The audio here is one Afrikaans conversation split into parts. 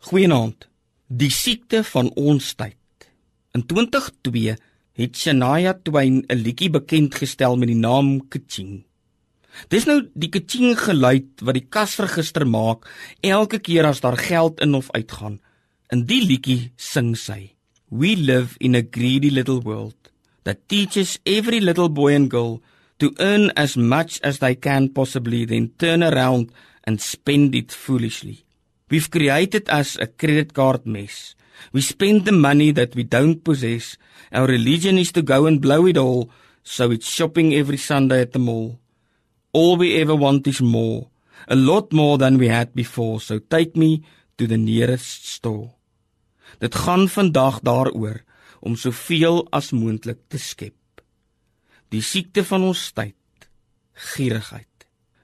Goeienaand. Die siekte van ons tyd. In 2002 het Shania Twain 'n liedjie bekend gestel met die naam Kaching. Dis nou die Kaching geluid wat die kasregister maak elke keer as daar geld in of uitgaan. In die liedjie sing sy: We live in a greedy little world that teaches every little boy and girl to earn as much as they can possibly then turn around and spend it foolishly. We've created us a credit card mess. We spend the money that we don't possess. Our religion is to go and blow it all, so it's shopping every Sunday at the mall. All we ever want is more, a lot more than we had before, so take me to the nearest store. Dit gaan vandag daaroor om soveel as moontlik te skep. Die siekte van ons tyd, gierigheid.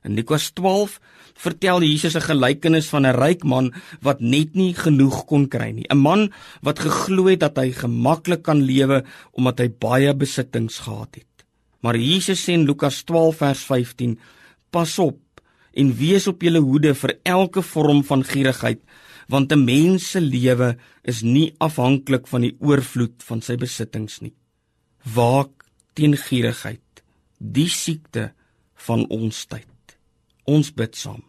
In Lukas 12 vertel Jesus 'n gelykenis van 'n ryk man wat net nie genoeg kon kry nie. 'n Man wat geglo het dat hy gemaklik kan lewe omdat hy baie besittings gehad het. Maar Jesus sê in Lukas 12 vers 15: Pas op en wees op julle hoede vir elke vorm van gierigheid, want 'n mens se lewe is nie afhanklik van die oorvloed van sy besittings nie. Waak teen gierigheid, die siekte van ons tyd. Ons bid saam.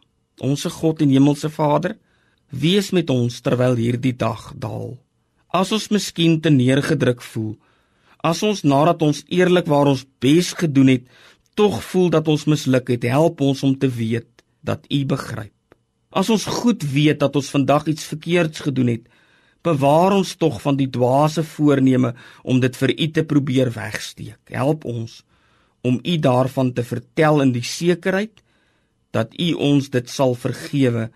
Onse God en Hemelse Vader, wees met ons terwyl hierdie dag daal. As ons miskien te neergedruk voel, as ons nadat ons eerlikwaar ons bes gedoen het, tog voel dat ons misluk het, help ons om te weet dat U begryp. As ons goed weet dat ons vandag iets verkeerds gedoen het, bewaar ons tog van die dwaase voorneme om dit vir U te probeer wegsteek. Help ons om U daarvan te vertel in die sekerheid dat U ons dit sal vergewe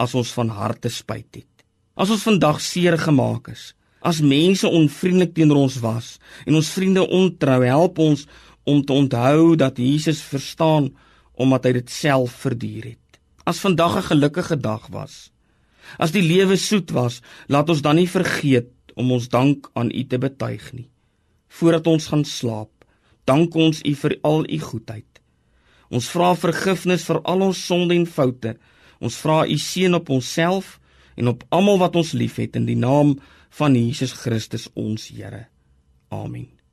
as ons van harte spyt het. As ons vandag seer gemaak is, as mense onvriendelik teenoor ons was en ons vriende ontrou, help ons om te onthou dat Jesus verstaan omdat hy dit self verduur het. As vandag 'n gelukkige dag was, as die lewe soet was, laat ons dan nie vergeet om ons dank aan U te betuig nie. Voordat ons gaan slaap, dank ons U vir al U goedheid. Ons vra vergifnis vir al ons sonde en foute. Ons vra u seën op onsself en op almal wat ons liefhet in die naam van Jesus Christus ons Here. Amen.